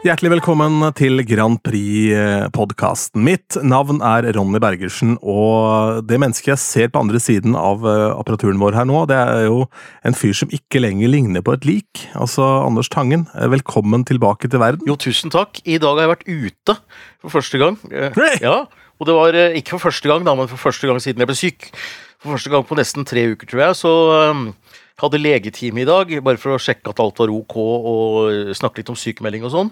Hjertelig velkommen til Grand Prix-podkasten. Mitt navn er Ronny Bergersen, og det mennesket jeg ser på andre siden av eh, apparaturen vår her nå, det er jo en fyr som ikke lenger ligner på et lik. Altså Anders Tangen, eh, velkommen tilbake til verden. Jo, tusen takk. I dag har jeg vært ute for første gang. Eh, Ja, Og det var ikke for første gang, da, men for første gang siden jeg ble syk. For første gang på nesten tre uker, tror jeg. Så jeg hadde legetime i dag, bare for å sjekke at alt var ok, og eh, snakke litt om sykemelding og sånn.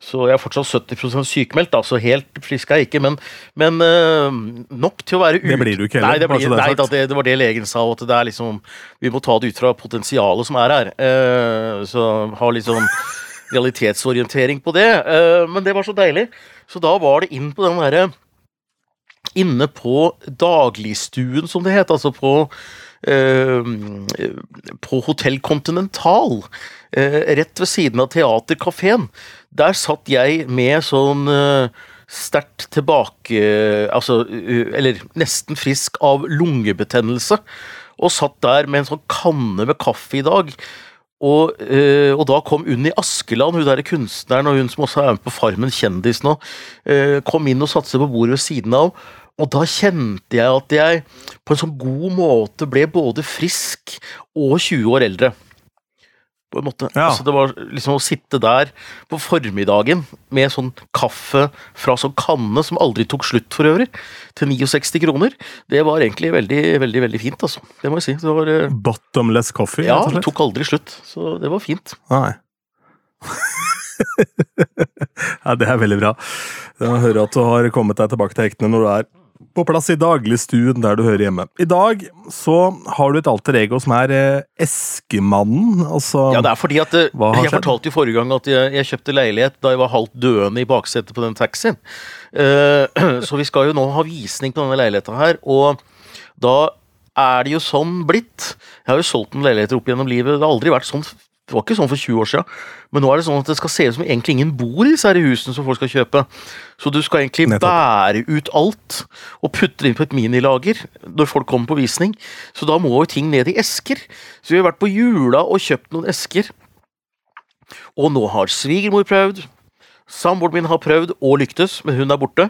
Så jeg er fortsatt 70 sykemeldt, da, så helt frisk er jeg ikke, men, men uh, nok til å være ute. Det blir du ikke heller, Nei, det, blir, nei da, det, det var det legen sa, at det er liksom Vi må ta det ut fra potensialet som er her. Uh, så ha sånn realitetsorientering på det. Uh, men det var så deilig. Så da var det inn på den derre Inne på dagligstuen, som det het, altså på på Hotell Continental, eh, rett ved siden av Teaterkafeen. Der satt jeg med sånn eh, sterkt tilbake Altså, eh, eller nesten frisk av lungebetennelse. Og satt der med en sånn kanne med kaffe i dag. Og, eh, og da kom Unni Askeland, hun der kunstneren og hun som også er med på Farmen kjendis nå, eh, kom inn og satte seg på bordet ved siden av. Og da kjente jeg at jeg på en sånn god måte ble både frisk og 20 år eldre. På en måte. Ja. Altså det var liksom å sitte der på formiddagen med sånn kaffe fra sånn kanne, som aldri tok slutt for øvrig, til 69 kroner, det var egentlig veldig, veldig veldig fint, altså. Det må jeg si. Det var, eh, Bottomless coffee, ja, det tok aldri slutt, så det var fint. Nei. ja, det er veldig bra. Jeg hører at du har kommet deg tilbake til hektene når du er på plass i dagligstuen der du hører hjemme. I dag så har du et alter ego som er eh, Eskemannen. Altså Ja, det er fordi at eh, Jeg skjedd? fortalte jo forrige gang at jeg, jeg kjøpte leilighet da jeg var halvt døende i baksetet på den taxien. Eh, så vi skal jo nå ha visning på denne leiligheta her, og da er det jo sånn blitt. Jeg har jo solgt noen leiligheter opp gjennom livet. Det har aldri vært sånn det var ikke sånn for 20 år siden, men nå er det sånn at det skal se ut som egentlig ingen bor i disse husene som folk skal kjøpe. Så du skal egentlig Nettopp. bære ut alt og putte det inn på et minilager når folk kommer på visning. Så da må jo ting ned i esker. Så vi har vært på Jula og kjøpt noen esker. Og nå har svigermor prøvd, samboeren min har prøvd og lyktes, men hun er borte.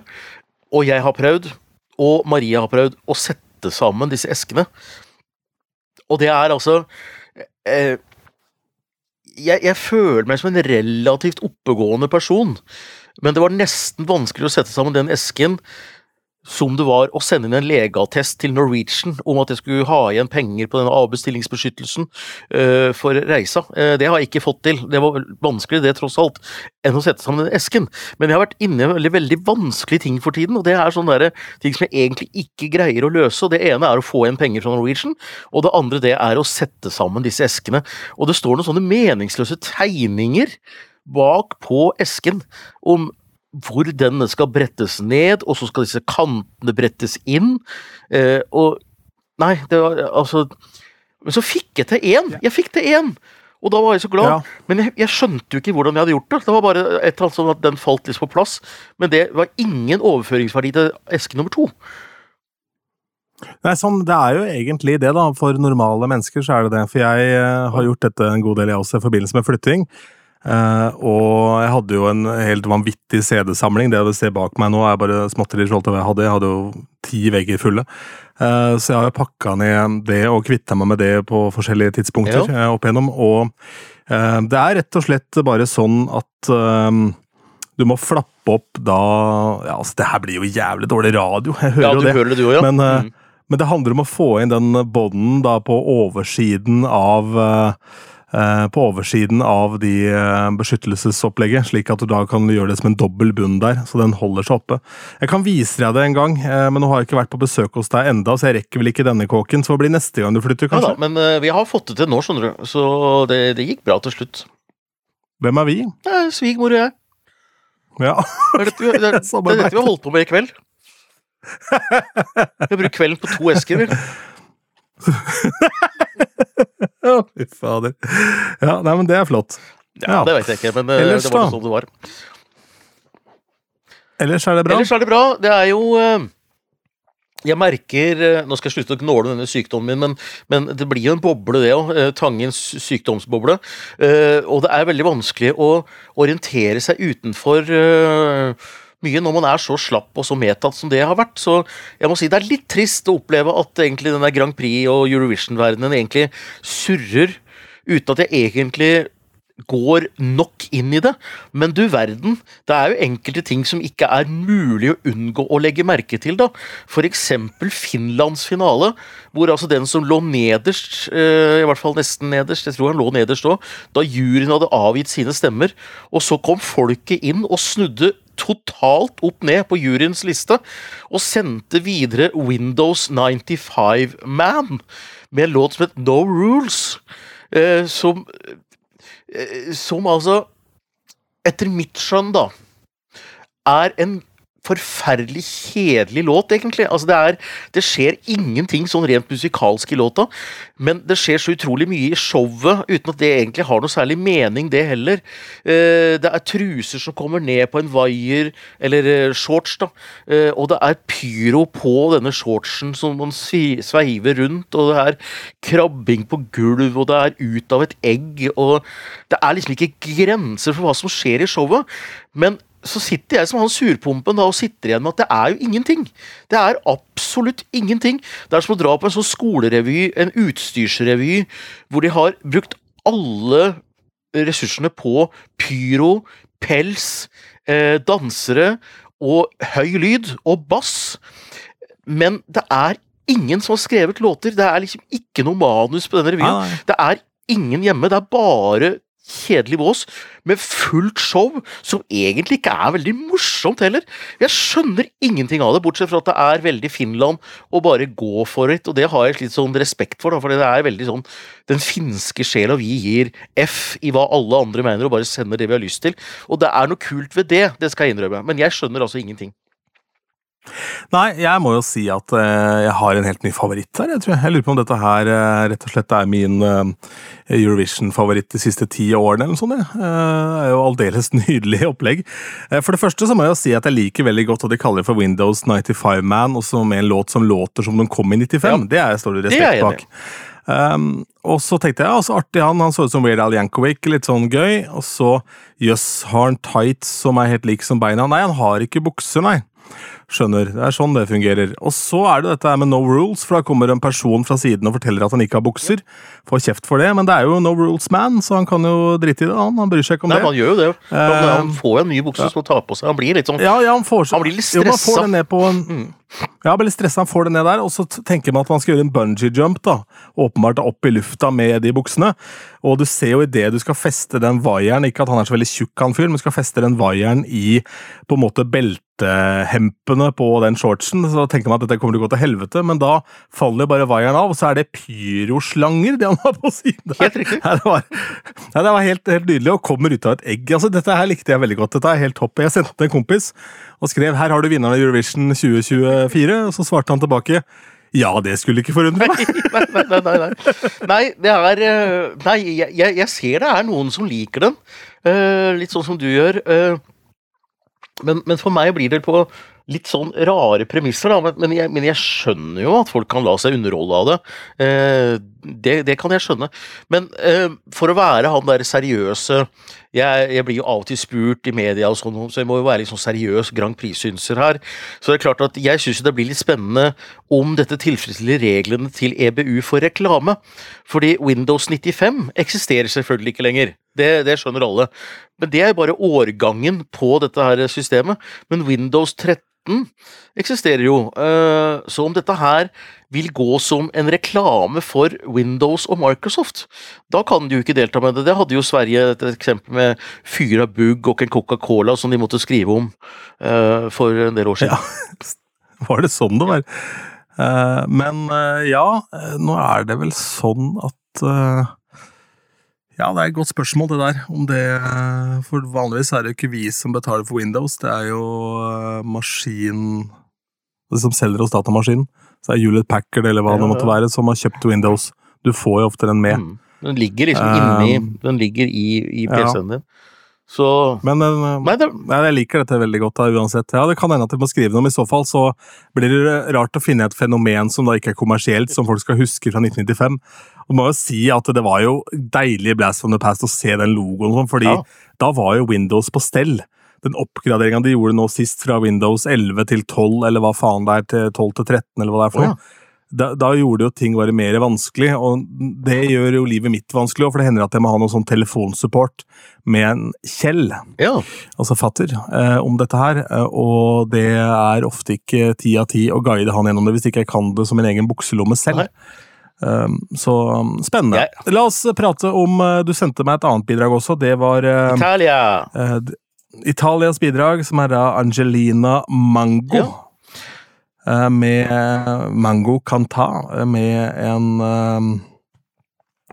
Og jeg har prøvd, og Maria har prøvd, å sette sammen disse eskene. Og det er altså eh, jeg, jeg føler meg som en relativt oppegående person, men det var nesten vanskelig å sette sammen den esken som det var å sende inn en legeattest til Norwegian om at jeg skulle ha igjen penger på denne avbestillingsbeskyttelsen uh, for reisa. Uh, det har jeg ikke fått til. Det var vanskelig, det tross alt, enn å sette sammen den esken. Men jeg har vært inne i veldig, veldig vanskelige ting for tiden, og det er sånne der, ting som jeg egentlig ikke greier å løse. og Det ene er å få igjen penger fra Norwegian, og det andre det er å sette sammen disse eskene. Og det står noen sånne meningsløse tegninger bak på esken om hvor denne skal brettes ned, og så skal disse kantene brettes inn. Eh, og Nei, det var altså Men så fikk jeg til én! Jeg fikk til én! Og da var jeg så glad. Ja. Men jeg, jeg skjønte jo ikke hvordan jeg hadde gjort det. Det var bare et eller annet sånn at den falt litt på plass. Men det var ingen overføringsverdi til eske nummer to. Nei, sånn, Det er jo egentlig det, da. For normale mennesker så er det det. For jeg eh, har gjort dette en god del, jeg også, i forbindelse med flytting. Eh, og jeg hadde jo en helt vanvittig CD-samling. Det du ser bak meg nå, er bare småtteri i forhold til hva jeg hadde. Jeg hadde jo ti vegger fulle. Uh, så jeg har pakka ned det og kvitta meg med det på forskjellige tidspunkter eh, opp igjennom. Og eh, det er rett og slett bare sånn at du må flappe opp da ja, altså Det her blir jo jævlig dårlig radio, jeg hører Ja, jo det. hører det du ja. Men, Mm. men det handler om å få inn den bånden da på oversiden av eh, på oversiden av de eh, beskyttelsesopplegget, slik at du da kan gjøre det som en dobbel bunn der, så den holder seg oppe. Jeg kan vise deg det en gang, eh, men nå har jeg ikke vært på besøk hos deg enda, så jeg rekker vel ikke denne kåken, så det blir neste gang du flytter, Ja da, men eh, vi har fått det til nå, skjønner du. Så det, det gikk bra til slutt. Hvem er vi? Eh, Svigermor og jeg. Ja. Det er dette, vi- det, det er dette vi har holdt på med i kveld. Vi har brukt kvelden på to esker, vel. Fy fader. Ja, nei, men det er flott. Ja, Det vet jeg ikke, men eh, Ellers det var da? sånn det var. Ellers er det bra. Ellers er det bra. Det er jo eh, jeg merker eh, Nå skal jeg slutte å gnåle denne sykdommen min, men, men det blir jo en boble, det òg. Tangens sykdomsboble. Og det er veldig vanskelig å orientere seg utenfor mye når man er så slapp og så medtatt som det har vært. Så jeg må si det er litt trist å oppleve at egentlig denne Grand Prix og Eurovision-verdenen egentlig surrer uten at jeg egentlig går nok inn i det. Men du verden, det er jo enkelte ting som ikke er mulig å unngå å legge merke til, da. Eksempel Finlands finale, hvor altså den som lå nederst, eh, i hvert fall nesten nederst, jeg tror han lå nederst òg, da juryen hadde avgitt sine stemmer, og så kom folket inn og snudde totalt opp ned på juryens liste, og sendte videre Windows 95 Man med en låt som het No Rules. Eh, som, eh, som altså Etter mitt skjønn, da, er en forferdelig kjedelig låt, egentlig. Altså, det, er, det skjer ingenting sånn rent musikalsk i låta, men det skjer så utrolig mye i showet, uten at det egentlig har noe særlig mening, det heller. Eh, det er truser som kommer ned på en vaier, eller eh, shorts, da, eh, og det er pyro på denne shortsen som man sveiver rundt, og det er krabbing på gulv, og det er ut av et egg, og det er liksom ikke grenser for hva som skjer i showet, men så sitter jeg som han surpumpen da og sitter igjen med at det er jo ingenting. Det er absolutt ingenting. Det er som å dra på en sånn skolerevy, en utstyrsrevy, hvor de har brukt alle ressursene på pyro, pels, eh, dansere og høy lyd og bass. Men det er ingen som har skrevet låter. Det er liksom ikke noe manus på denne revyen. Det er ingen hjemme. Det er bare kjedelig vås med fullt show, som egentlig ikke er veldig morsomt heller. Jeg skjønner ingenting av det, bortsett fra at det er veldig Finland å bare gå for it, og det har jeg litt sånn respekt for, for det er veldig sånn den finske sjela vi gir F i hva alle andre mener, og bare sender det vi har lyst til. Og det er noe kult ved det, det skal jeg innrømme, men jeg skjønner altså ingenting. Nei, jeg må jo si at uh, jeg har en helt ny favoritt her. Jeg, tror. jeg lurer på om dette her uh, rett og slett er min uh, Eurovision-favoritt de siste ti årene. eller noe sånt. Det er jo aldeles nydelig opplegg. for det første så må jeg jo si at jeg liker veldig godt hva de kaller for Windows 95 Man, også med en låt som låter som den kom i 95. Ja, det er, står det respekt bak. Um, og så tenkte jeg, altså artig han, han så ut som Weird Al Yankovic, litt sånn gøy. Og så, jøss, har han tights som er helt like som beina? Nei, han har ikke bukser, nei. Skjønner. Det er sånn det fungerer. Og så er det dette med no rules, for da kommer en person fra siden og forteller at han ikke har bukser. Får kjeft for det, men det er jo no rules man, så han kan jo drite i det. Han, han bryr seg ikke om Nei, det. Han gjør jo det. Han, uh, han får jo en ny bukse ja. som å ta på seg. Han blir litt sånn Ja, ja han, får, han blir litt stressa. Jo, man får det ned på en, mm. Ja, litt stressa, han får det ned der, og så tenker man at man skal gjøre en bungee jump, da. Åpenbart opp i lufta med de buksene. Og du ser jo idet du skal feste den vaieren, ikke at han er så veldig tjukk, han fyren, men skal feste den vaieren i på en måte beltehempene på den shortsen, så tenker man at dette kommer til å gå til helvete, men da faller bare vaieren av, og så er det pyroslanger det han har på siden. Helt riktig. Ja, det var, ja, det var helt, helt, nydelig, og kommer ut av et egg. Altså, dette her likte jeg veldig godt. Dette er helt topp. Jeg sendte en kompis og skrev 'Her har du vinneren av Eurovision 2024', og så svarte han tilbake ja, det skulle ikke forundre meg. Nei, nei, nei. nei, nei. det er eh, Nei, jeg, jeg, ser det er noen som liker den. Uh, litt sånn som du gjør. Uh, men, men, for meg blir det på litt sånn rare premisser, da. Men jeg, men jeg, skjønner jo at folk kan la seg underholde av det. Eh, det, det, kan jeg skjønne. Men eh, for å være han der seriøse jeg, jeg, blir jo av og til spurt i media, og sånn, så jeg må jo være litt sånn seriøs Grand Prix-synser her. Så det er klart at jeg syns det blir litt spennende om dette tilfredsstiller reglene til EBU for reklame. Fordi Windows 95 eksisterer selvfølgelig ikke lenger. Det, det skjønner alle. Men det er bare årgangen på dette her systemet. Men Windows 13 eksisterer jo. Eh, så om dette her vil gå som en reklame for Windows og Microsoft, da kan de jo ikke delta med det. Det hadde jo Sverige et eksempel med Fyra Bugg og en Coca-Cola som de måtte skrive om uh, for en del år siden. Ja, var det sånn det var? Uh, men ja, nå er det vel sånn at ja, det er et godt spørsmål, det der. Om det For vanligvis er det jo ikke vi som betaler for Windows, det er jo maskin Det som selger hos datamaskinen så er Juliet Packard eller hva ja, det måtte være, som har kjøpt Windows. Du får jo ofte den med. Mm. Den ligger liksom inni um, Den ligger i, i PC-en din. Så Men den, Nei, det, Nei, jeg liker dette veldig godt da, uansett. Ja, Det kan hende at jeg må skrive noe, men i så fall så blir det rart å finne et fenomen som da ikke er kommersielt, som folk skal huske fra 1995. Og må jo si at det var jo deilig Blast from the Past å se den logoen, sånn, fordi Ja. da var jo Windows på stell. Den oppgraderinga de gjorde nå sist fra Windows 11 til 12, eller hva faen det er, til 12 til 13, eller hva det er for noe. ja. Da, da gjorde jo ting bare mer vanskelig, og det gjør jo livet mitt vanskelig, òg, for det hender at jeg må ha noe sånn telefonsupport med en Kjell ja. altså fatter, eh, om dette her, eh, og det er ofte ikke ti av ti å guide han gjennom det hvis ikke jeg kan det som min egen bukselomme selv. Um, så spennende. spennende. La oss prate om eh, Du sendte meg et annet bidrag også. Det var eh, Italia. eh, Italias bidrag, som er da Angelina Mango. Ja. Eh, med Mango Canta, med en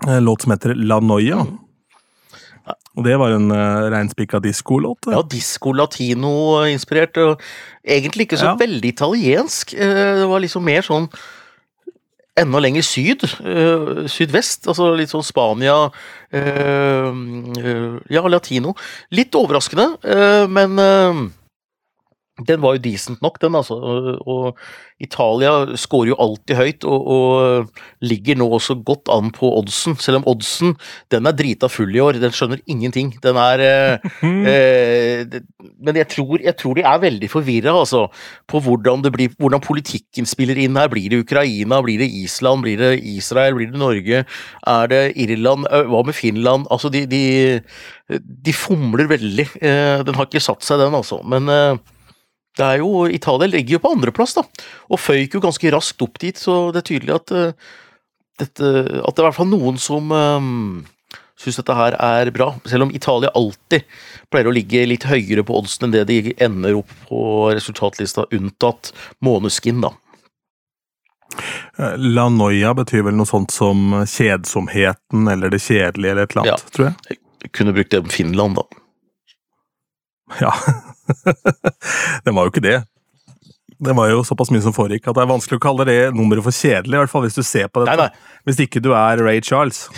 eh, låt som heter La Noia. Og det var en uh, reinspikka diskolåt. det. Ja, disko latino-inspirert. og Egentlig ikke så Ja. veldig italiensk. Uh, Det var liksom mer sånn enda lenger syd. øh, Sydvest. Altså litt sånn Spania øh, Ja, latino. Litt overraskende, øh, men den var jo decent nok, den, altså. Og- Italia scorer jo alltid høyt, og, og ligger nå også godt an på oddsen. Selv om oddsen den er drita full i år. Den skjønner ingenting. Den er eh, eh, det- Men jeg tror, jeg tror de er veldig forvirra, altså. På hvordan, det blir, hvordan politikken spiller inn her. Blir det Ukraina? Blir det Island? Blir det Israel? Blir det Norge? Er det Irland? Hva med Finland? Altså, de, de, de fomler veldig. Eh, Den har ikke satt seg, den, altså. Men eh, det er jo, Italia ligger jo på andreplass, da, og føyk jo ganske raskt opp dit, så det er tydelig at, uh, dette, at det er i hvert fall noen som um, syns dette her er bra. Selv om Italia alltid pleier å ligge litt høyere på oddsen enn det de ender opp på resultatlista, unntatt Måneskin, da. Eh, La Noia betyr vel noe sånt som kjedsomheten eller det kjedelige eller et eller annet, tror jeg. Jeg kunne brukt det om Finland, da. Ja. Den var jo ikke det. Det var jo såpass mye som foregikk at det er vanskelig å kalle det nummeret for kjedelig, i hvert fall hvis du ser på dette. Nei, nei. Hvis ikke du er Ray Charles.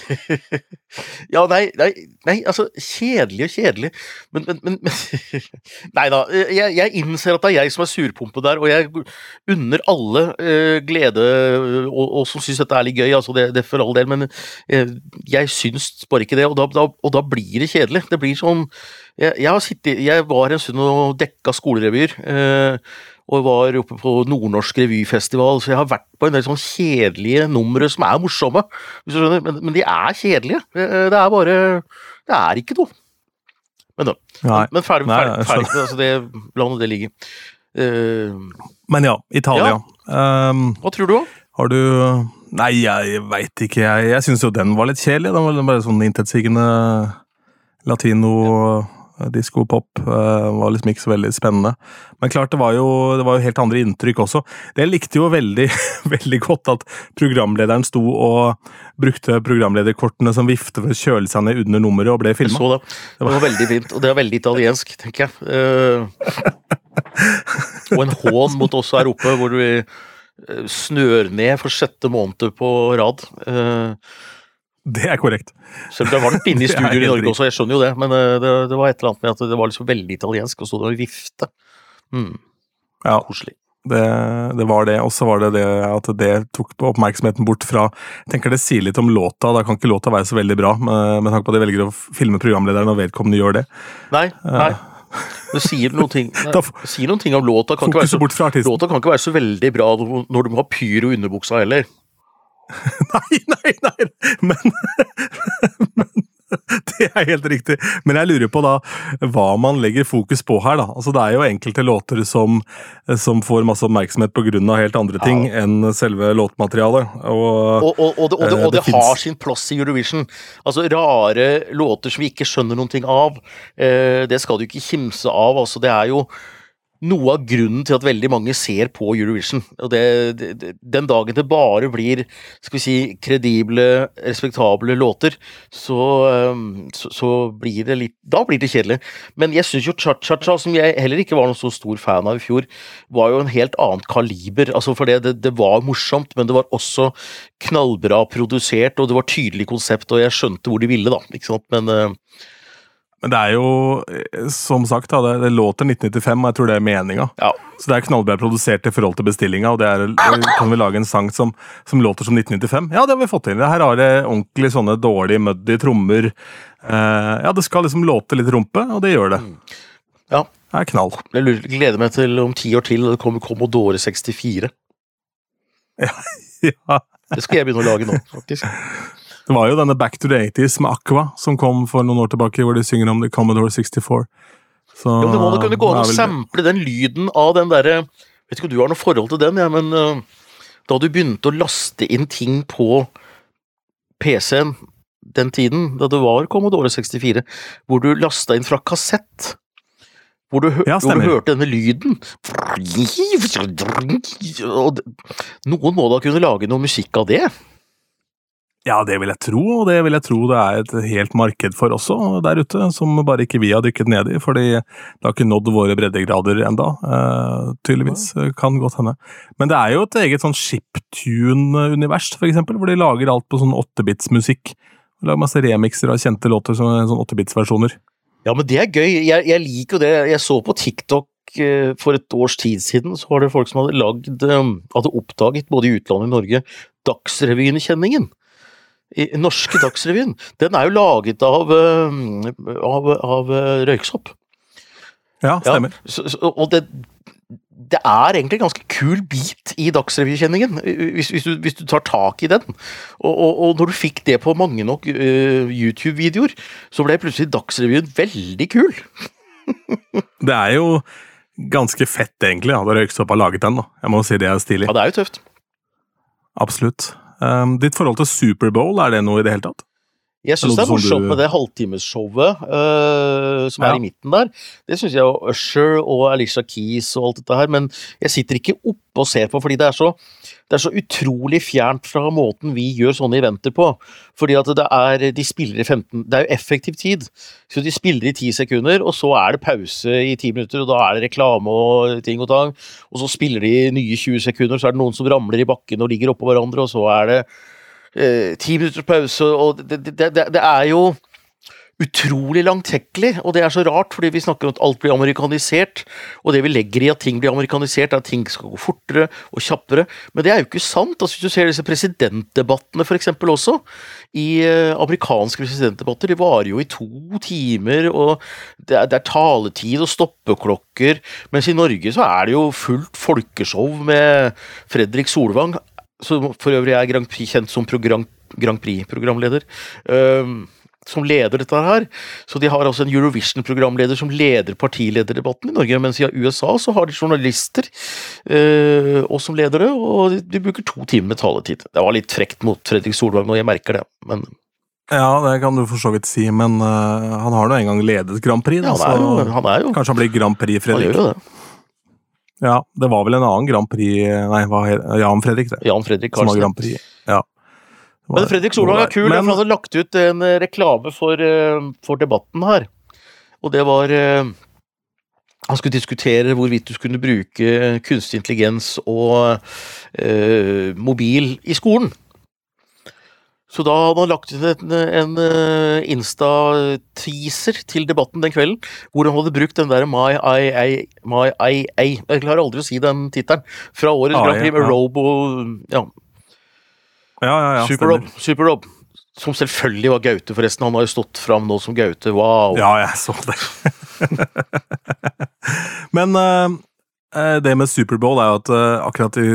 Ja, nei, nei, nei altså Kjedelig og kjedelig, men, men, men, men Nei da, jeg, jeg innser at det er jeg som er surpumpe der, og jeg unner alle uh, glede og, og som syns dette er litt gøy, altså det, det for all del, men uh, jeg syns bare ikke det, og da, da, og da blir det kjedelig. Det blir sånn Jeg, jeg har sittet Jeg var en stund og dekka skolerevyer. Eh, og var oppe på Nordnorsk revyfestival, så jeg har vært på en del sånn kjedelige numre som er morsomme. Hvis du skjønner, men, men de er kjedelige. Eh, Det er bare Det er ikke noe. Men da. Nei. Men ferdig, Nei, ferdig, ferdig altså det, La nå det ligge. Uh, Men ja, Italia. Um, hva tror du, har du Nei, jeg veit ikke. Jeg, jeg syns jo den var litt kjedelig. Den var bare sånn intetsigende latino disko-pop. Uh, var liksom ikke så veldig spennende. Men klart, det var, jo, det var jo helt andre inntrykk også. Det likte jo veldig, veldig godt at programlederen sto og brukte programlederkortene som vifte for å kjøle seg ned under nummeret og ble filma. det. Det var veldig fint, og det er veldig italiensk, tenker jeg. Uh, og en hån mot oss her oppe, hvor vi eh, snør ned for sjette måned på rad. Eh, Det er korrekt. Selv om det er varmt inne i er i Norge også, jeg skjønner jo det, men eh, det, det var et eller annet med at det var liksom veldig italiensk, og så det var vifte. Mm, Ja, koselig. det, det var det. Og så var det det at det tok oppmerksomheten bort fra Jeg tenker det sier litt om låta. Da kan ikke låta være så veldig bra, med, med tanke på at de velger å filme programlederen og vedkommende gjør det. Nei, nei. Det sier noen ting, nei, sier noen ting om låta. Kan ikke være så, bort fra låta kan ikke være så veldig bra når du må ha pyro i underbuksa heller. Nei, nei, nei! Men, men Det er helt riktig. Men jeg lurer på da hva man legger fokus på her, da. Altså Det er jo enkelte låter som, som får masse oppmerksomhet pga. helt andre ting enn selve låtmaterialet. Og, Og, og, og det, og det, Eh, det, det finnes- har sin plass i Eurovision. Altså Rare låter som vi ikke skjønner noen ting av, eh, det skal du ikke kimse av. Altså, det er jo noe av grunnen til at veldig mange ser på Eurovision. Og det, det, den dagen det bare blir skal vi si, kredible, respektable låter, så, eh, så, så blir det litt Da blir det kjedelig. Men jeg syns jo Cha-Cha-Cha, som jeg heller ikke var noen så stor fan av i fjor, var jo en helt annet kaliber. Altså for det, det, det var morsomt, men det var også knallbra produsert, og det var tydelig konsept, og jeg skjønte hvor de ville, da. Ikke sant? Men eh, Men det er jo, eh, som sagt, det, det låter 1995, og jeg tror det er meninga. Ja. Så det er knallbra produsert i forhold til bestillinga, og det er, kan vi lage en sang som, som låter som 1995? Ja, det har vi fått til. Her har det ordentlig sånne dårlige, muddy trommer. Eh, ja, det skal liksom låte litt rumpe, og det gjør det. Ja. Det er knall. Jeg gleder meg til om ti år til, og det kommer Commodore 64. Ja. Det skal jeg begynne å lage nå, faktisk. Det var jo denne Back to the 80s med Aqua som kom for noen år tilbake, hvor de synger om The Commodore 64. Så, Jo, det må da kunne gå an å sample den lyden av den derre Vet ikke om du har noe forhold til den, ja, men uh, da du begynte å laste inn ting på PC-en den tiden, da det var Commodore 64, hvor du lasta inn fra kassett hvor du, Ja, hvor du hørte denne lyden Noen må da kunne lage noe musikk av det? Ja, det vil jeg tro, og det vil jeg tro det er et helt marked for også der ute, som bare ikke vi har dykket ned i, fordi det har ikke nådd våre breddegrader enda, eh, tydeligvis. Kan godt hende. Men det er jo et eget sånn chiptune-univers, for eksempel, hvor de lager alt på sånn 8-bits-musikk. Lager masse remixer av kjente låter som sånn 8-bits-versjoner. Ja, men det er gøy. Jeg, jeg liker jo det. Jeg så på TikTok eh, for et års tid siden, så var det folk som hadde lagd eh, Hadde oppdaget, både i utlandet og i Norge, Dagsrevyen-kjenningen. I norske Dagsrevyen. Den er jo laget av, eh, av, av eh, røyksopp. Ja, Ja, stemmer. så, så, og det, det er egentlig en ganske kul bit i Dagsrevykjenningen, hvis, hvis, du, hvis du tar tak i den. Og, og, og når du fikk det på mange nok uh, YouTube-videoer, så ble plutselig Dagsrevyen veldig kul. Det er jo ganske fett, egentlig, ja, da Røyksopp har laget den. da. Jeg må si det er stilig. Ja, det er jo tøft. Absolutt. Um, ditt forhold til Superbowl, er det noe i det hele tatt? Jeg syns det er morsomt med det halvtimesshowet uh, som er Ja. i midten der. Det syns jeg og Usher og Alicia Keys og alt dette her, men jeg sitter ikke oppe og ser på, fordi det er så det er så utrolig fjernt fra måten vi gjør sånne eventer på. Fordi at det er De spiller i 15 Det er jo effektiv tid. Så de spiller i 10 sekunder, og så er det pause i 10 minutter, og da er det reklame og ting og tang. Og så spiller de nye 20 sekunder, så er det noen som ramler i bakken og ligger oppå hverandre, og så er det eh, ti minutters pause, og det, det, det, det er jo utrolig langtekkelig, og det er så rart, fordi vi snakker om at alt blir amerikanisert, og det vi legger i at ting blir amerikanisert, er at ting skal gå fortere og kjappere, men det er jo ikke sant. Altså, hvis du ser disse presidentdebattene for eksempel også, i eh, amerikanske presidentdebatter, de varer jo i to timer, og det er, det er taletid og stoppeklokker, mens i Norge så er det jo fullt folkeshow med Fredrik Solvang, som for øvrig er kjent som Grand Prix-programleder, øhm, som leder dette her. Så de har altså en Eurovision-programleder som leder partilederdebatten i Norge, mens i USA så har de journalister eh, og som ledere, og de, de bruker to timer med taletid. Det var litt frekt mot Fredrik Solvang nå, jeg merker det, men Ja, det kan du for så vidt si, men uh, han har nå engang ledet Grand Prix. ja, han er jo, så han er jo kanskje han blir Grand Prix-Fredrik. Han gjør jo det. Ja, Det var vel en annen Grand Prix Nei, hva Jan Fredrik, det. Jan Fredrik Som var Grand Prix. Ja. Men Fredrik Solvang er kul, Men- for han hadde lagt ut en eh, reklame for, eh, for debatten her. Og det var eh, Han skulle diskutere hvorvidt du skulle bruke kunstig intelligens og eh, mobil i skolen. Så da hadde han lagt ut en, en Insta-teaser til debatten den kvelden, hvor han hadde brukt den der My IA, My IA Jeg klarer aldri å si den tittelen. Fra årets ah, Grand Prix med ja. Robo ja, Ja, ja, ja, Super-Rob. Super-Rob. Som selvfølgelig var Gaute, forresten. Han har jo stått fram nå som Gaute. Wow. Ja, jeg så det. Men eh, det med Superbowl er jo at uh, akkurat i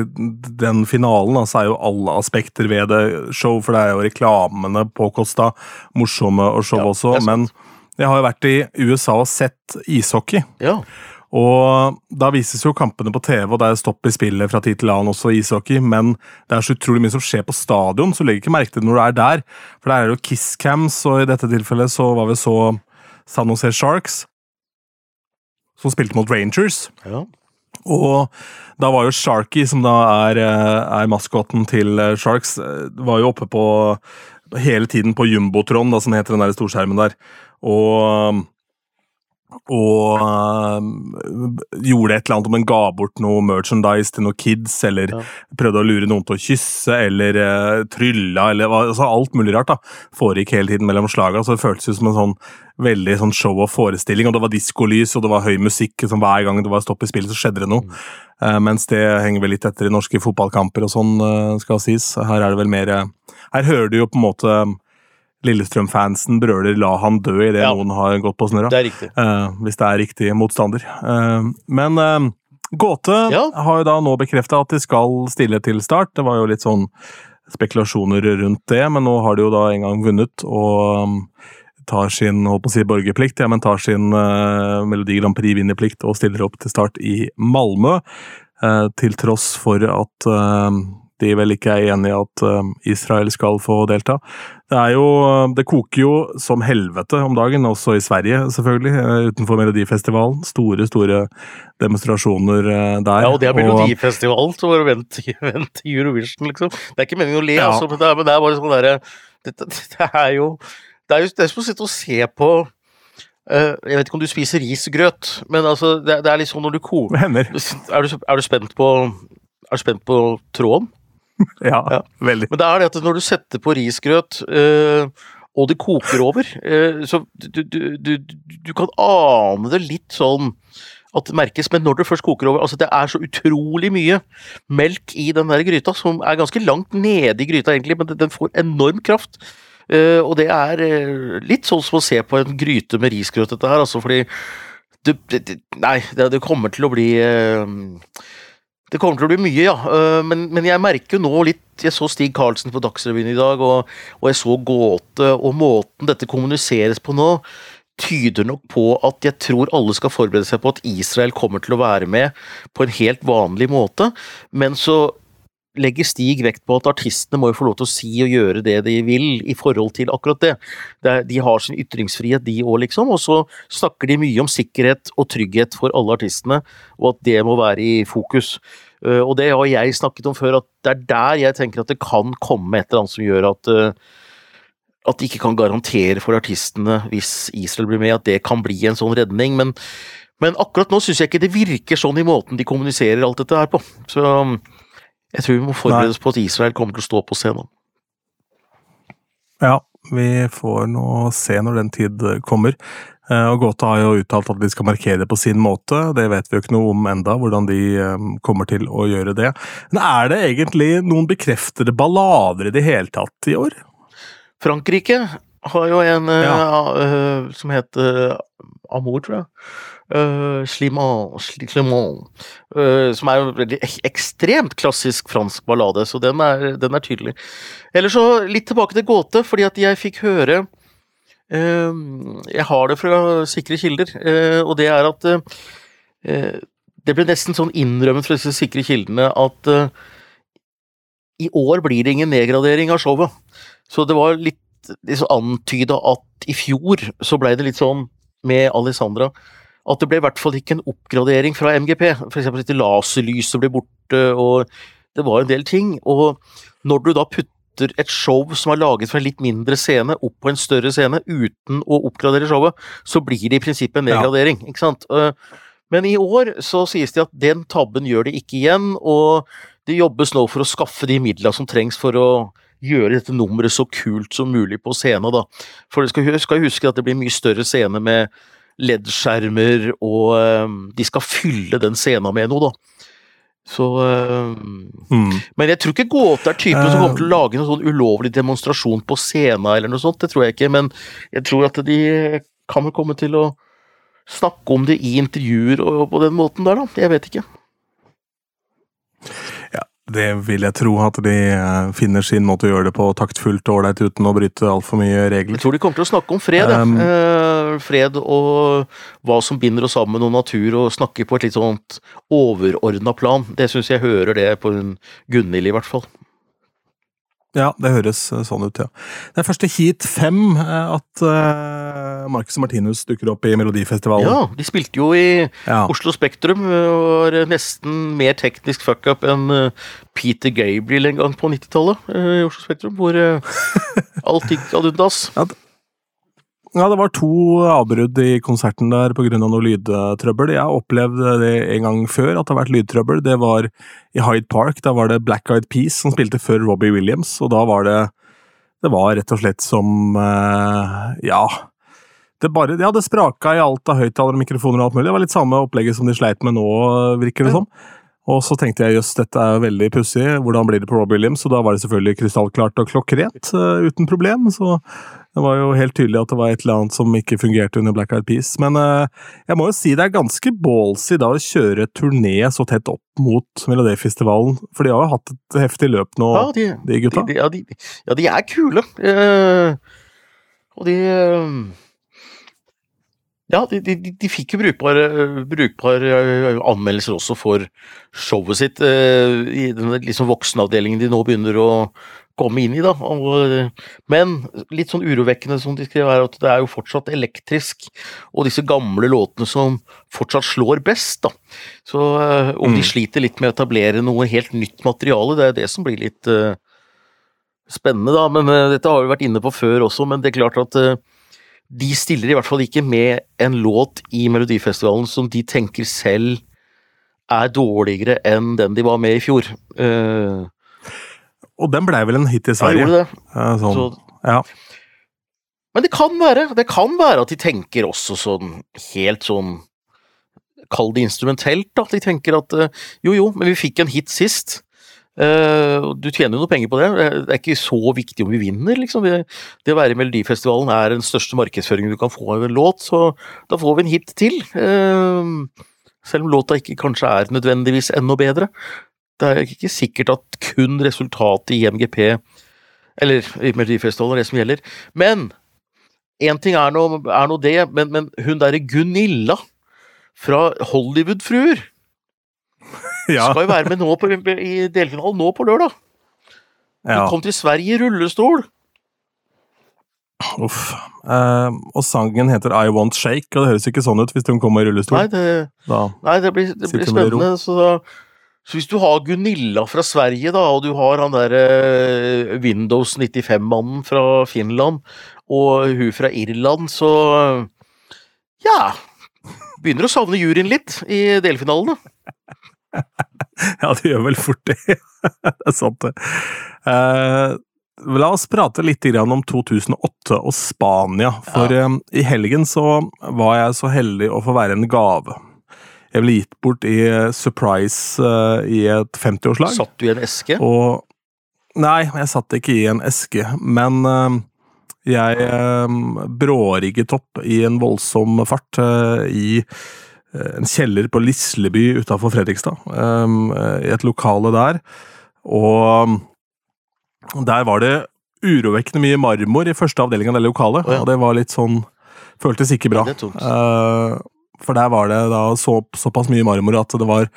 den finalen altså, så er jo alle aspekter ved det show, for det er jo reklamene påkosta morsomme og show Ja, også. Men jeg har jo vært i USA og sett ishockey. Ja. Og da vises jo kampene på TV, og det er stopp i spillet fra tid til annen, også i ishockey, men det er så utrolig mye som skjer på stadion, så legger ikke merke til det når du er der. For der er det jo Kisscams, og i dette tilfellet så var vi så San Jose Sharks, som spilte mot Rangers. ja. Og da var jo Sharky, som da er, eh, er maskoten til eh, Sharks, eh, var jo oppe på hele tiden på Jumbotron, da, som heter den der storskjermen der. Og og øh, gjorde et eller annet om en ga bort noe merchandise til noen kids, eller Ja. prøvde å lure noen til å kysse, eller øh, trylla, eller altså alt mulig rart. da, Foregikk hele tiden mellom slaga, så det føltes ut som en sånn veldig sånn show og forestilling, og det var diskolys, og det var høy musikk, Liksom, hver gang det var stopp i spillet, så skjedde det noe. Eh, mens det henger vel litt etter i norske fotballkamper og sånn, uh, skal sies. Her er det vel mer Her hører du jo på en måte Lillestrøm-fansen brøler 'la han dø' idet Ja. noen har gått på snørra. Det er riktig. Eh, hvis det er riktig motstander. Uh, men uh, Gåte Ja. har jo da nå bekrefta at de skal stille til start. Det var jo litt sånn spekulasjoner rundt det, men nå har de jo da en gang vunnet og um, tar sin håper å si borgerplikt, ja, men tar sin Melodi Grand Prix-vinnerplikt og stiller opp til start i Malmö. til tross for at de vel ikke er enig i at eh, Israel skal få delta. Det er jo Det koker jo som helvete om dagen, også i Sverige, selvfølgelig. eh, Utenfor Melodifestivalen. Store, store demonstrasjoner eh, der. Ja, og det er Melodifestivalen, så bare vent, vent til Eurovision, liksom. Det er ikke meningen å le, Ja. altså, men det er, men det er bare sånn derre det, det er jo Det er jo det er som å sitte og se på Uh, Jeg vet ikke om du spiser risgrøt, men altså, det, det er litt sånn når du koker er er du spent på Er du spent på tråden? Ja, Ja. veldig. Men det er det at når du setter på risgrøt, eh, og det koker over, eh, så du, du, du, du kan ane det litt sånn at det merkes, men når det først koker over altså Det er så utrolig mye melk i den der gryta, som er ganske langt nede i gryta, egentlig, men den- får enorm kraft. Eh, og det er eh, litt sånn som å se på en gryte med risgrøt, dette her, altså, fordi det, det, det, Nei, det, det kommer til å bli eh, det kommer til å bli mye, ja. Øh, Men, men jeg merker jo nå litt Jeg så Stig Karlsen på Dagsrevyen i dag, og, og jeg så Gåte, og måten dette kommuniseres på nå, tyder nok på at jeg tror alle skal forberede seg på at Israel kommer til å være med på en helt vanlig måte, men så legger Stig vekt på at artistene må jo få lov til å si og gjøre det de vil i forhold til akkurat det. de har sin ytringsfrihet, de òg, liksom, og så snakker de mye om sikkerhet og trygghet for alle artistene, og at det må være i fokus. Uh, og det har jeg snakket om før, at det er der jeg tenker at det kan komme et eller annet som gjør at uh, at de ikke kan garantere for artistene hvis Israel blir med, at det kan bli en sånn redning. Men, men akkurat nå syns jeg ikke det virker sånn i måten de kommuniserer alt dette her på. Så jeg tror vi må forberede oss på at Israel kommer til å stå på scenen. Ja, vi får nå se når den tid kommer. Eh, Og Gåte har jo uttalt at de skal markere det på sin måte. Det vet vi jo ikke noe om enda, hvordan de eh, kommer til å gjøre det. Men er det egentlig noen bekreftede ballader i det hele tatt i år? Frankrike har jo en eh, Ja. uh, som heter Amour, tror jeg. Slimant, Slimant eh, som er en veldig ekstremt klassisk fransk ballade, så den er, den er tydelig. Eller så litt tilbake til gåte, fordi at jeg fikk høre uh, Jeg har det fra sikre kilder, eh, og det er at eh, Det ble nesten sånn innrømmet fra disse sikre kildene at eh, i år blir det ingen nedgradering av showet. Så det var litt liksom antyda at i fjor så ble det litt sånn med Alessandra at det ble i hvert fall ikke en oppgradering fra MGP. Eksempel at laserlyset ble borte, og det var en del ting. Og når du da putter et show som er laget fra en litt mindre scene, opp på en større scene uten å oppgradere showet, så blir det i prinsippet en Ja. nedgradering, ikke sant. Eh, Men i år så sies det at den tabben gjør det ikke igjen, og det jobbes nå for å skaffe de midla som trengs for å gjøre dette nummeret så kult som mulig på scenen, da. For du skal, skal huske at det blir mye større scene med LED-skjermer, og eh, de skal fylle den scenen med noe, da. Så eh, Mm. Men jeg tror ikke Gåte er typen som kommer til å lage noen sånn ulovlig demonstrasjon på scenen eller noe sånt, det tror jeg ikke, men jeg tror at de kan vel komme til å snakke om det i intervjuer og på den måten der, da. Jeg vet ikke. Ja, Det vil jeg tro, at de eh, finner sin måte å gjøre det på taktfullt og ålreit uten å bryte altfor mye regler. Jeg tror de kommer til å snakke om fred. Um, fred og hva som binder oss sammen, og natur, og snakke på et litt sånt overordna plan. Det syns jeg hører det på Gunhild, i hvert fall. Ja, det høres eh, sånn ut, ja. Det er første heat fem eh, at uh, Marcus Martinus dukker opp i Melodifestivalen. Ja, de spilte jo i Ja. Oslo Spektrum, og var nesten mer teknisk fuck-up enn eh, Peter Gabriel en gang på 90-tallet uh, i Oslo Spektrum, hvor uh, alt gikk ad undas. Ja, det var to avbrudd i konserten der pga. noe lydtrøbbel. Jeg har opplevd det en gang før, at det har vært lydtrøbbel. Det var i Hyde Park. Da var det Black Eyed Peas som spilte før Robbie Williams, og da var det Det var rett og slett som eh, Ja. Det bare, ja, det spraka i alt av høyttalere, mikrofoner og alt mulig. Det var litt samme opplegget som de sleit med nå, virker det som. Og så tenkte jeg jøss, dette er jo veldig pussig, hvordan blir det på Rob Williams? Og da var det selvfølgelig krystallklart og klokkrent, uh, uten problem. Så det var jo helt tydelig at det var et eller annet som ikke fungerte under Black Eyed Peas. Men uh, jeg må jo si det er ganske ballsy da å kjøre turné så tett opp mot Melodifestivalen. For de har jo hatt et heftig løp nå, Ja, de, de gutta. de, ja, de, ja, de er kule. Uh, og de Ja, de, de, de- de fikk jo brukbare, brukbare eh, anmeldelser også for showet sitt eh, i den liksom voksenavdelingen de nå begynner å komme inn i, da. Eh, men litt sånn urovekkende som de skrev, er at det er jo fortsatt elektrisk, og disse gamle låtene som fortsatt slår best, da. Så om de Mm. sliter litt med å etablere noe helt nytt materiale, det er det som blir litt uh, spennende, da. Men uh, dette har vi vært inne på før også, men det er klart at eh, de stiller i hvert fall ikke med en låt i Melodifestivalen som de tenker selv er dårligere enn den de var med i fjor. Uh, Og den blei vel en hit i ja, Sverige. gjorde det. Sånn. Så, Ja. men det kan være det kan være at de tenker også sånn helt sånn Kall det instrumentelt, da. De tenker at uh, jo jo, men vi fikk en hit sist. Eh, du tjener jo noe penger på det. Det er ikke så viktig om vi vinner, liksom. Det, å være i Melodifestivalen er den største markedsføringen du kan få av en låt, så da får vi en hit til. Eh, selv om låta ikke kanskje er nødvendigvis enda bedre. Det er ikke sikkert at kun resultatet i MGP eller i Melodifestivalen er det som gjelder. Men én ting er nå det, men, men hun derre Gunilla fra Hollywood-fruer ja. skal jo være med nå på, i delfinalen nå på lørdag. Hun ja. kom til Sverige i rullestol. Uff. Eh, og sangen heter I Want Shake, og det høres ikke sånn ut hvis hun kommer i rullestol. Nei, det, nei, det blir, det blir spennende. Så, så hvis du har Gunilla fra Sverige, da, og du har han derre Windows 95-mannen fra Finland, og hun fra Irland, så ja Begynner å savne juryen litt i delfinalene. Ja, det gjør vel fort det. det er sant, det. Eh, la oss prate litt om 2008 og Spania. For eh, i helgen så var jeg så heldig å få være en gave. Jeg ble gitt bort i eh, surprise eh, i et 50-årslag. Satt du i en eske? Og Nei, jeg satt ikke i en eske, men jeg brårigget opp i en voldsom fart i en kjeller på Lisleby utafor Fredrikstad, eh, i et lokale der. Og der var det urovekkende mye marmor i første avdeling av det lokalet, oh, ja. og det var litt sånn Føltes ikke bra. Ja. Eh, for der var det da så, såpass mye marmor at det var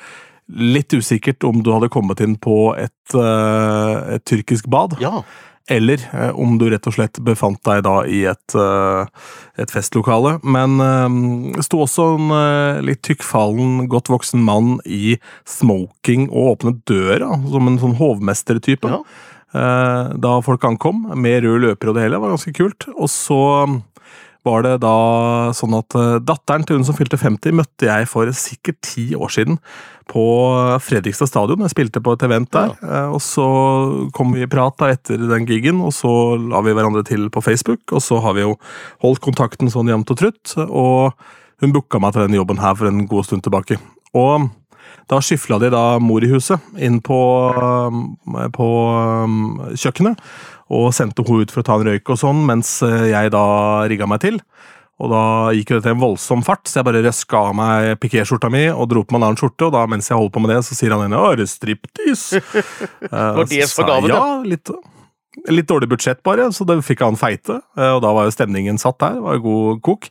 litt usikkert om du hadde kommet inn på et, eh, et tyrkisk bad, Ja. Eller eh, om du rett og slett befant deg da i et, eh, et festlokale. Men eh, det sto også en eh, litt tykkfallen, godt voksen mann i smoking og åpnet døra, som en sånn hovmestertype. Ja. Eh, da folk ankom, med rød løper og det hele. Det var ganske kult. Og så var det da sånn at eh, datteren til hun som fylte 50, møtte jeg for sikkert ti år siden på Fredrikstad stadion. Jeg spilte på et event der, ja. og så kom vi i prat da etter den gigen, og så la vi hverandre til på Facebook, og så har vi jo holdt kontakten sånn jevnt og trutt, og hun booka meg til denne jobben her for en god stund tilbake. Og da skyfla de da mor i huset inn på, um, på um, kjøkkenet, og sendte henne ut for å ta en røyk og sånn, mens eh, jeg da rigga meg til. Og da gikk jo dette i en voldsom fart, så jeg bare røska av meg pikéskjorta mi og dro på meg en annen skjorte, og da mens jeg holdt på med det, så sier han ene det striptease?' det var det som var gaven, ja. Litt, litt dårlig budsjett, bare, så det fikk han feite, eh, og da var jo stemningen satt der. Det var jo god kok.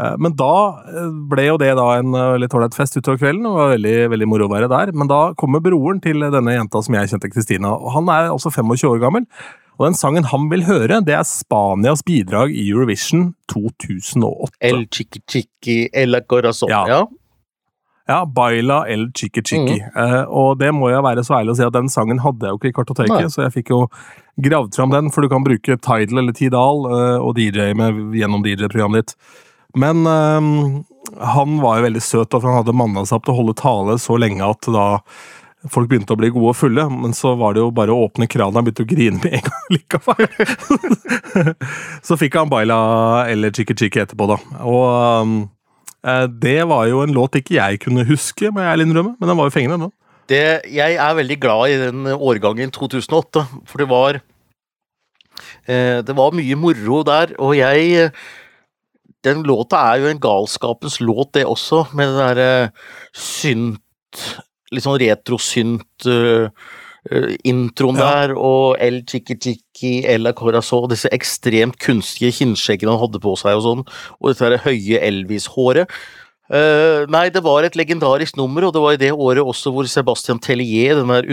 Eh, Men da eh, ble jo det da en veldig litt ålreit fest utover kvelden, og det var veldig, veldig moro å være der. Men da kommer broren til denne jenta som jeg kjente, Kristina, og han er altså 25 år gammel. Og den sangen han vil høre, det er Spanias bidrag i Eurovision 2008. El chiqui chiqui, el corazón. Ja. Ja. Ja, Baila el Chiqui Chiqui. Mm. Uh, og det må jeg være så ærlig å si at den sangen hadde jeg jo ikke i kartoteket, Nei. så jeg fikk jo gravd fram den, for du kan bruke Tidal eller Tidal uh, og DJ med, gjennom DJ-programmet ditt. Men eh, han var jo veldig søt, og han hadde manna seg opp til å holde tale så lenge at da folk begynte å bli gode og fulle, men så var det jo bare å åpne krana og begynte å grine med en gang likevel. så fikk han Baila eller Chicky Chicky etterpå, da. Og um, eh, det var jo en låt ikke jeg kunne huske, må jeg ærlig innrømme, men den var jo fengende, den. Det, jeg er veldig glad i den årgangen 2008, for det var eh, Det var mye moro der, og jeg Den låta er jo en galskapens låt, det også, med den derre synt Litt sånn retrosynt uh, introen Ja. der, og El Chiqui Chiqui, El Corazon, disse ekstremt kunstige kinnskjeggene han hadde på seg og sånn, og dette der høye Elvis-håret. Uh, nei, det var et legendarisk nummer, og det var i det året også hvor Sebastian Tellier, den der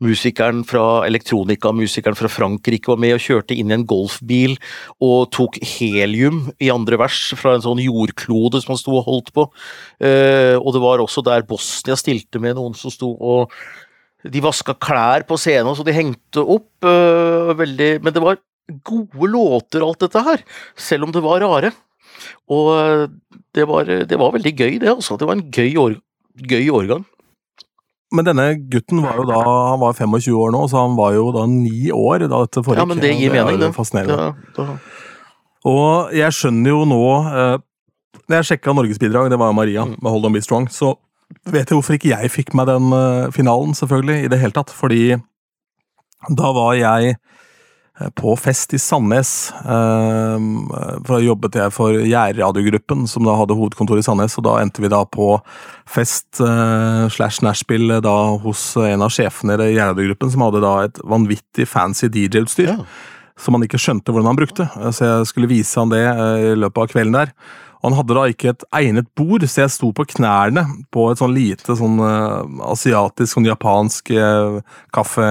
undergrunnsmusikeren fra elektronikamusikeren fra Frankrike, var med og kjørte inn i en golfbil og tok helium i andre vers fra en sånn jordklode som han sto og holdt på. Eh, og det var også der Bosnia stilte med noen som sto og De vaska klær på scenen, så de hengte opp. eh, veldig Men det var gode låter, alt dette her, selv om det var rare. Og det var, det var veldig gøy, det. altså. Det var en gøy, år, gøy årgang. Men denne gutten var jo da han var 25 år nå, så han var jo da ni år da dette foregikk. Ja, men det gir er mening, det. Fascinerende. Ja, da, Og jeg skjønner jo nå eh, Når jeg sjekka Norgesbidrag, det var Maria Mm. med Hold On Be Strong, så vet jeg hvorfor ikke jeg fikk meg den eh, finalen, selvfølgelig, i det hele tatt. Fordi da var jeg på fest i Sandnes. eh, For da jobbet jeg for Gjærradiogruppen, som da hadde hovedkontor i Sandnes. Og da endte vi da på fest eh, slash nachspiel da hos en av sjefene i Gjærradiogruppen, som hadde da et vanvittig fancy DJ-utstyr ja. som han ikke skjønte hvordan han brukte. Så jeg skulle vise han det eh, i løpet av kvelden der. Og han hadde da ikke et egnet bord, så jeg sto på knærne på et sånn lite sånn uh, asiatisk, sånn japansk uh, kaffe...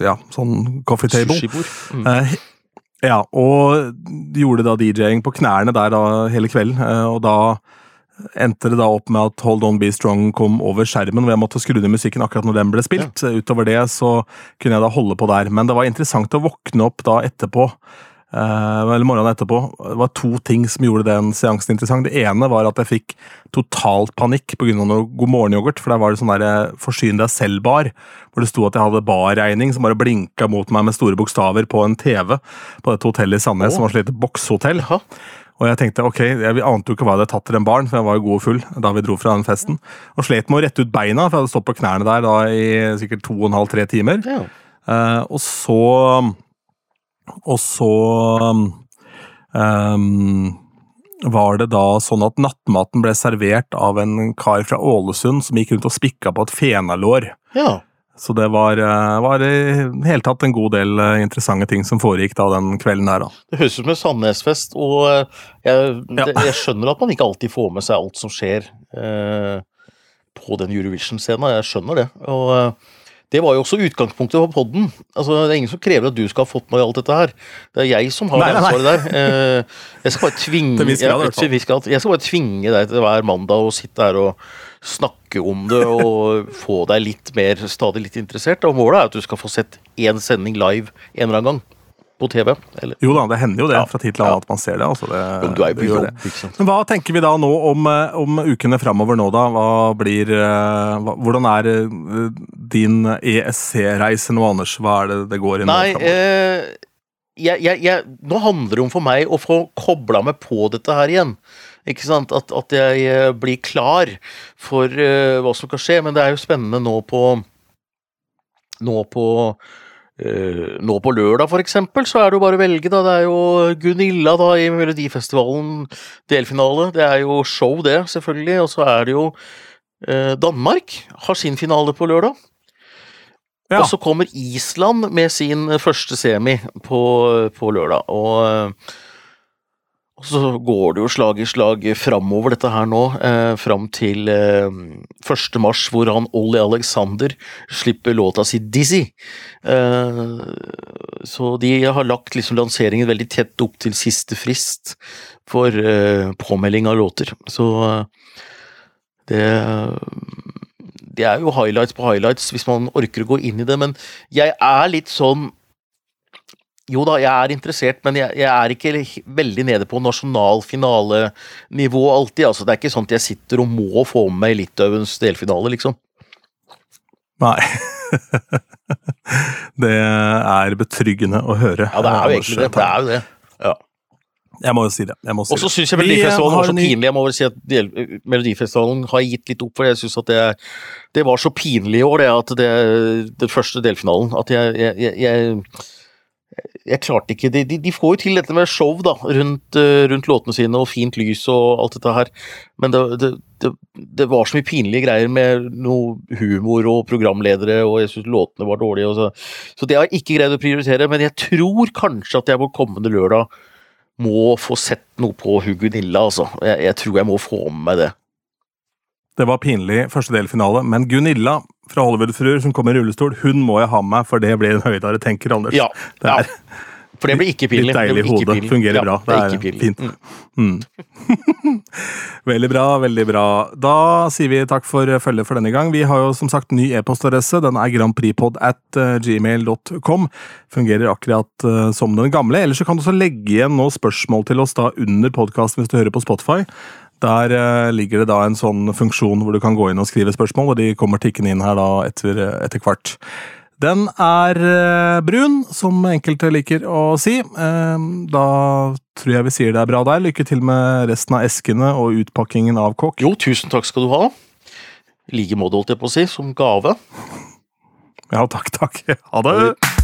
Ja, sånn coffee table. Sushibord. Mm. Uh, ja, og gjorde da DJ-ing på knærne der da hele kvelden, og da endte det da opp med at Hold On Be Strong kom over skjermen, hvor jeg måtte skru ned musikken akkurat når den ble spilt. Utover det så kunne jeg da holde på der. Men det var interessant å våkne opp da etterpå, eller morgenen etterpå. Det var to ting som gjorde den seansen interessant. Det ene var at jeg fikk totalt panikk pga. noe God morgen-yoghurt, for der var det sånn der eh, forsyn deg selv-bar, hvor det sto at jeg hadde barregning som bare blinka mot meg med store bokstaver på en TV på dette hotellet i Sandnes, oh. som var så lite bokshotell. Ja. Og jeg tenkte ok, jeg ante jo ikke hva jeg hadde tatt til en barn, for jeg var jo god og full da vi dro fra den festen. Og slet med å rette ut beina, for jeg hadde stått på knærne der da i sikkert to og en halv, tre timer. Ja. Uh, og så Og så um, var det da sånn at nattmaten ble servert av en kar fra Ålesund som gikk rundt og spikka på et fenalår. ja. Så det var, eh, var i hele tatt en god del eh, interessante ting som foregikk da den kvelden her, da. Det høres ut som en Sandnesfest, og eh, jeg, Ja. det, jeg skjønner at man ikke alltid får med seg alt som skjer eh, på den Eurovision-scenen. Jeg skjønner det. Og det var jo også utgangspunktet for podden. Altså, det er ingen som krever at du skal ha fått med alt dette her. Det er jeg som har Nei, det nei. ansvaret der. Eh, jeg skal bare tvinge jeg, jeg skal bare tvinge deg til hver mandag å sitte her og snakke om det og få deg litt mer, stadig litt interessert. Og målet er at du skal få sett én sending live en eller annen gang på TV. Eller, Jo da, det hender jo det Ja. fra tid til annen at man ser det. Altså det, jo, du er det på det. Men hva tenker vi da nå om, eh, om ukene framover nå, da? Hva blir eh, hva, Hvordan er eh, din ESC-reise nå, Anders? Hva er det det går i nå? Nei, eh, jeg, jeg, jeg, nå handler det om for meg å få kobla meg på dette her igjen. Ikke sant? At, at jeg blir klar for uh, hva som kan skje. Men det er jo spennende nå på Nå på nå på lørdag, for eksempel, så er det jo bare å velge, da. Det er jo Gunilla da i Melodifestivalen delfinale. Det er jo show, det, selvfølgelig. Og så er det jo eh, Danmark har sin finale på lørdag. Ja. Og så kommer Island med sin første semi på, på lørdag. Og, eh, og så går det jo slag i slag framover, dette her nå. Eh, fram til eh, 1. mars, hvor han Ollie Alexander slipper låta si Dizzy. Eh, så de har lagt liksom lanseringen veldig tett opp til siste frist for eh, påmelding av låter. Så eh, Det, det er jo highlights på highlights hvis man orker å gå inn i det, men jeg er litt sånn jo da, jeg er interessert, men jeg, jeg er ikke veldig nede på nasjonal finalenivå alltid. altså Det er ikke sånn at jeg sitter og må få med meg Litauens delfinale, liksom. Nei. det er betryggende å høre. Ja, det er jo egentlig det. Det er jo det. Ja. Jeg må jo si det. Og så syns jeg Melodifestivalen var så pinlig. Jeg må vel si at Melodifestivalen har gitt litt opp, for jeg syns at det, det, var så pinlig i år, det at det, den første delfinalen, at jeg, jeg, jeg, jeg klarte ikke de, de, får jo til dette med show da, rundt, rundt, låtene sine og fint lys og alt dette her, men det, det, det var så mye pinlige greier med noe humor og programledere, og jeg syns låtene var dårlige. Så, så det har jeg ikke greid å prioritere, men jeg tror kanskje at jeg på kommende lørdag må få sett noe på Hugunilla, altså. Jeg, jeg, tror jeg må få med meg det. Det var pinlig første delfinale, men Gunilla fra Hollywood-fruer som kommer i rullestol, hun må jeg ha med, for det blir en høydare, tenker Anders. Ja, det er ja. For det blir ikke pinlig. Litt deilig hodet Fungerer ja, bra. Det det er fint. Mm. Mm. veldig bra, veldig bra. Da sier vi takk for følget for denne gang. Vi har jo som sagt ny e-postadresse. Den er grandpripod at eh, gmail.com. Fungerer akkurat uh, som den gamle. Ellers så kan du også legge igjen noen spørsmål til oss da under podkasten hvis du hører på Spotify. Der uh, ligger det da en sånn funksjon hvor du kan gå inn og skrive spørsmål, og de kommer tikkende inn her da etter, etter hvert. Den er eh, brun, som enkelte liker å si. Eh, da tror jeg vi sier det er bra der. Lykke til med resten av eskene og utpakkingen av kokk. Jo, tusen takk skal du ha. I like måte, holdt jeg på å si, som gave. Ja, takk, takk. Ha det.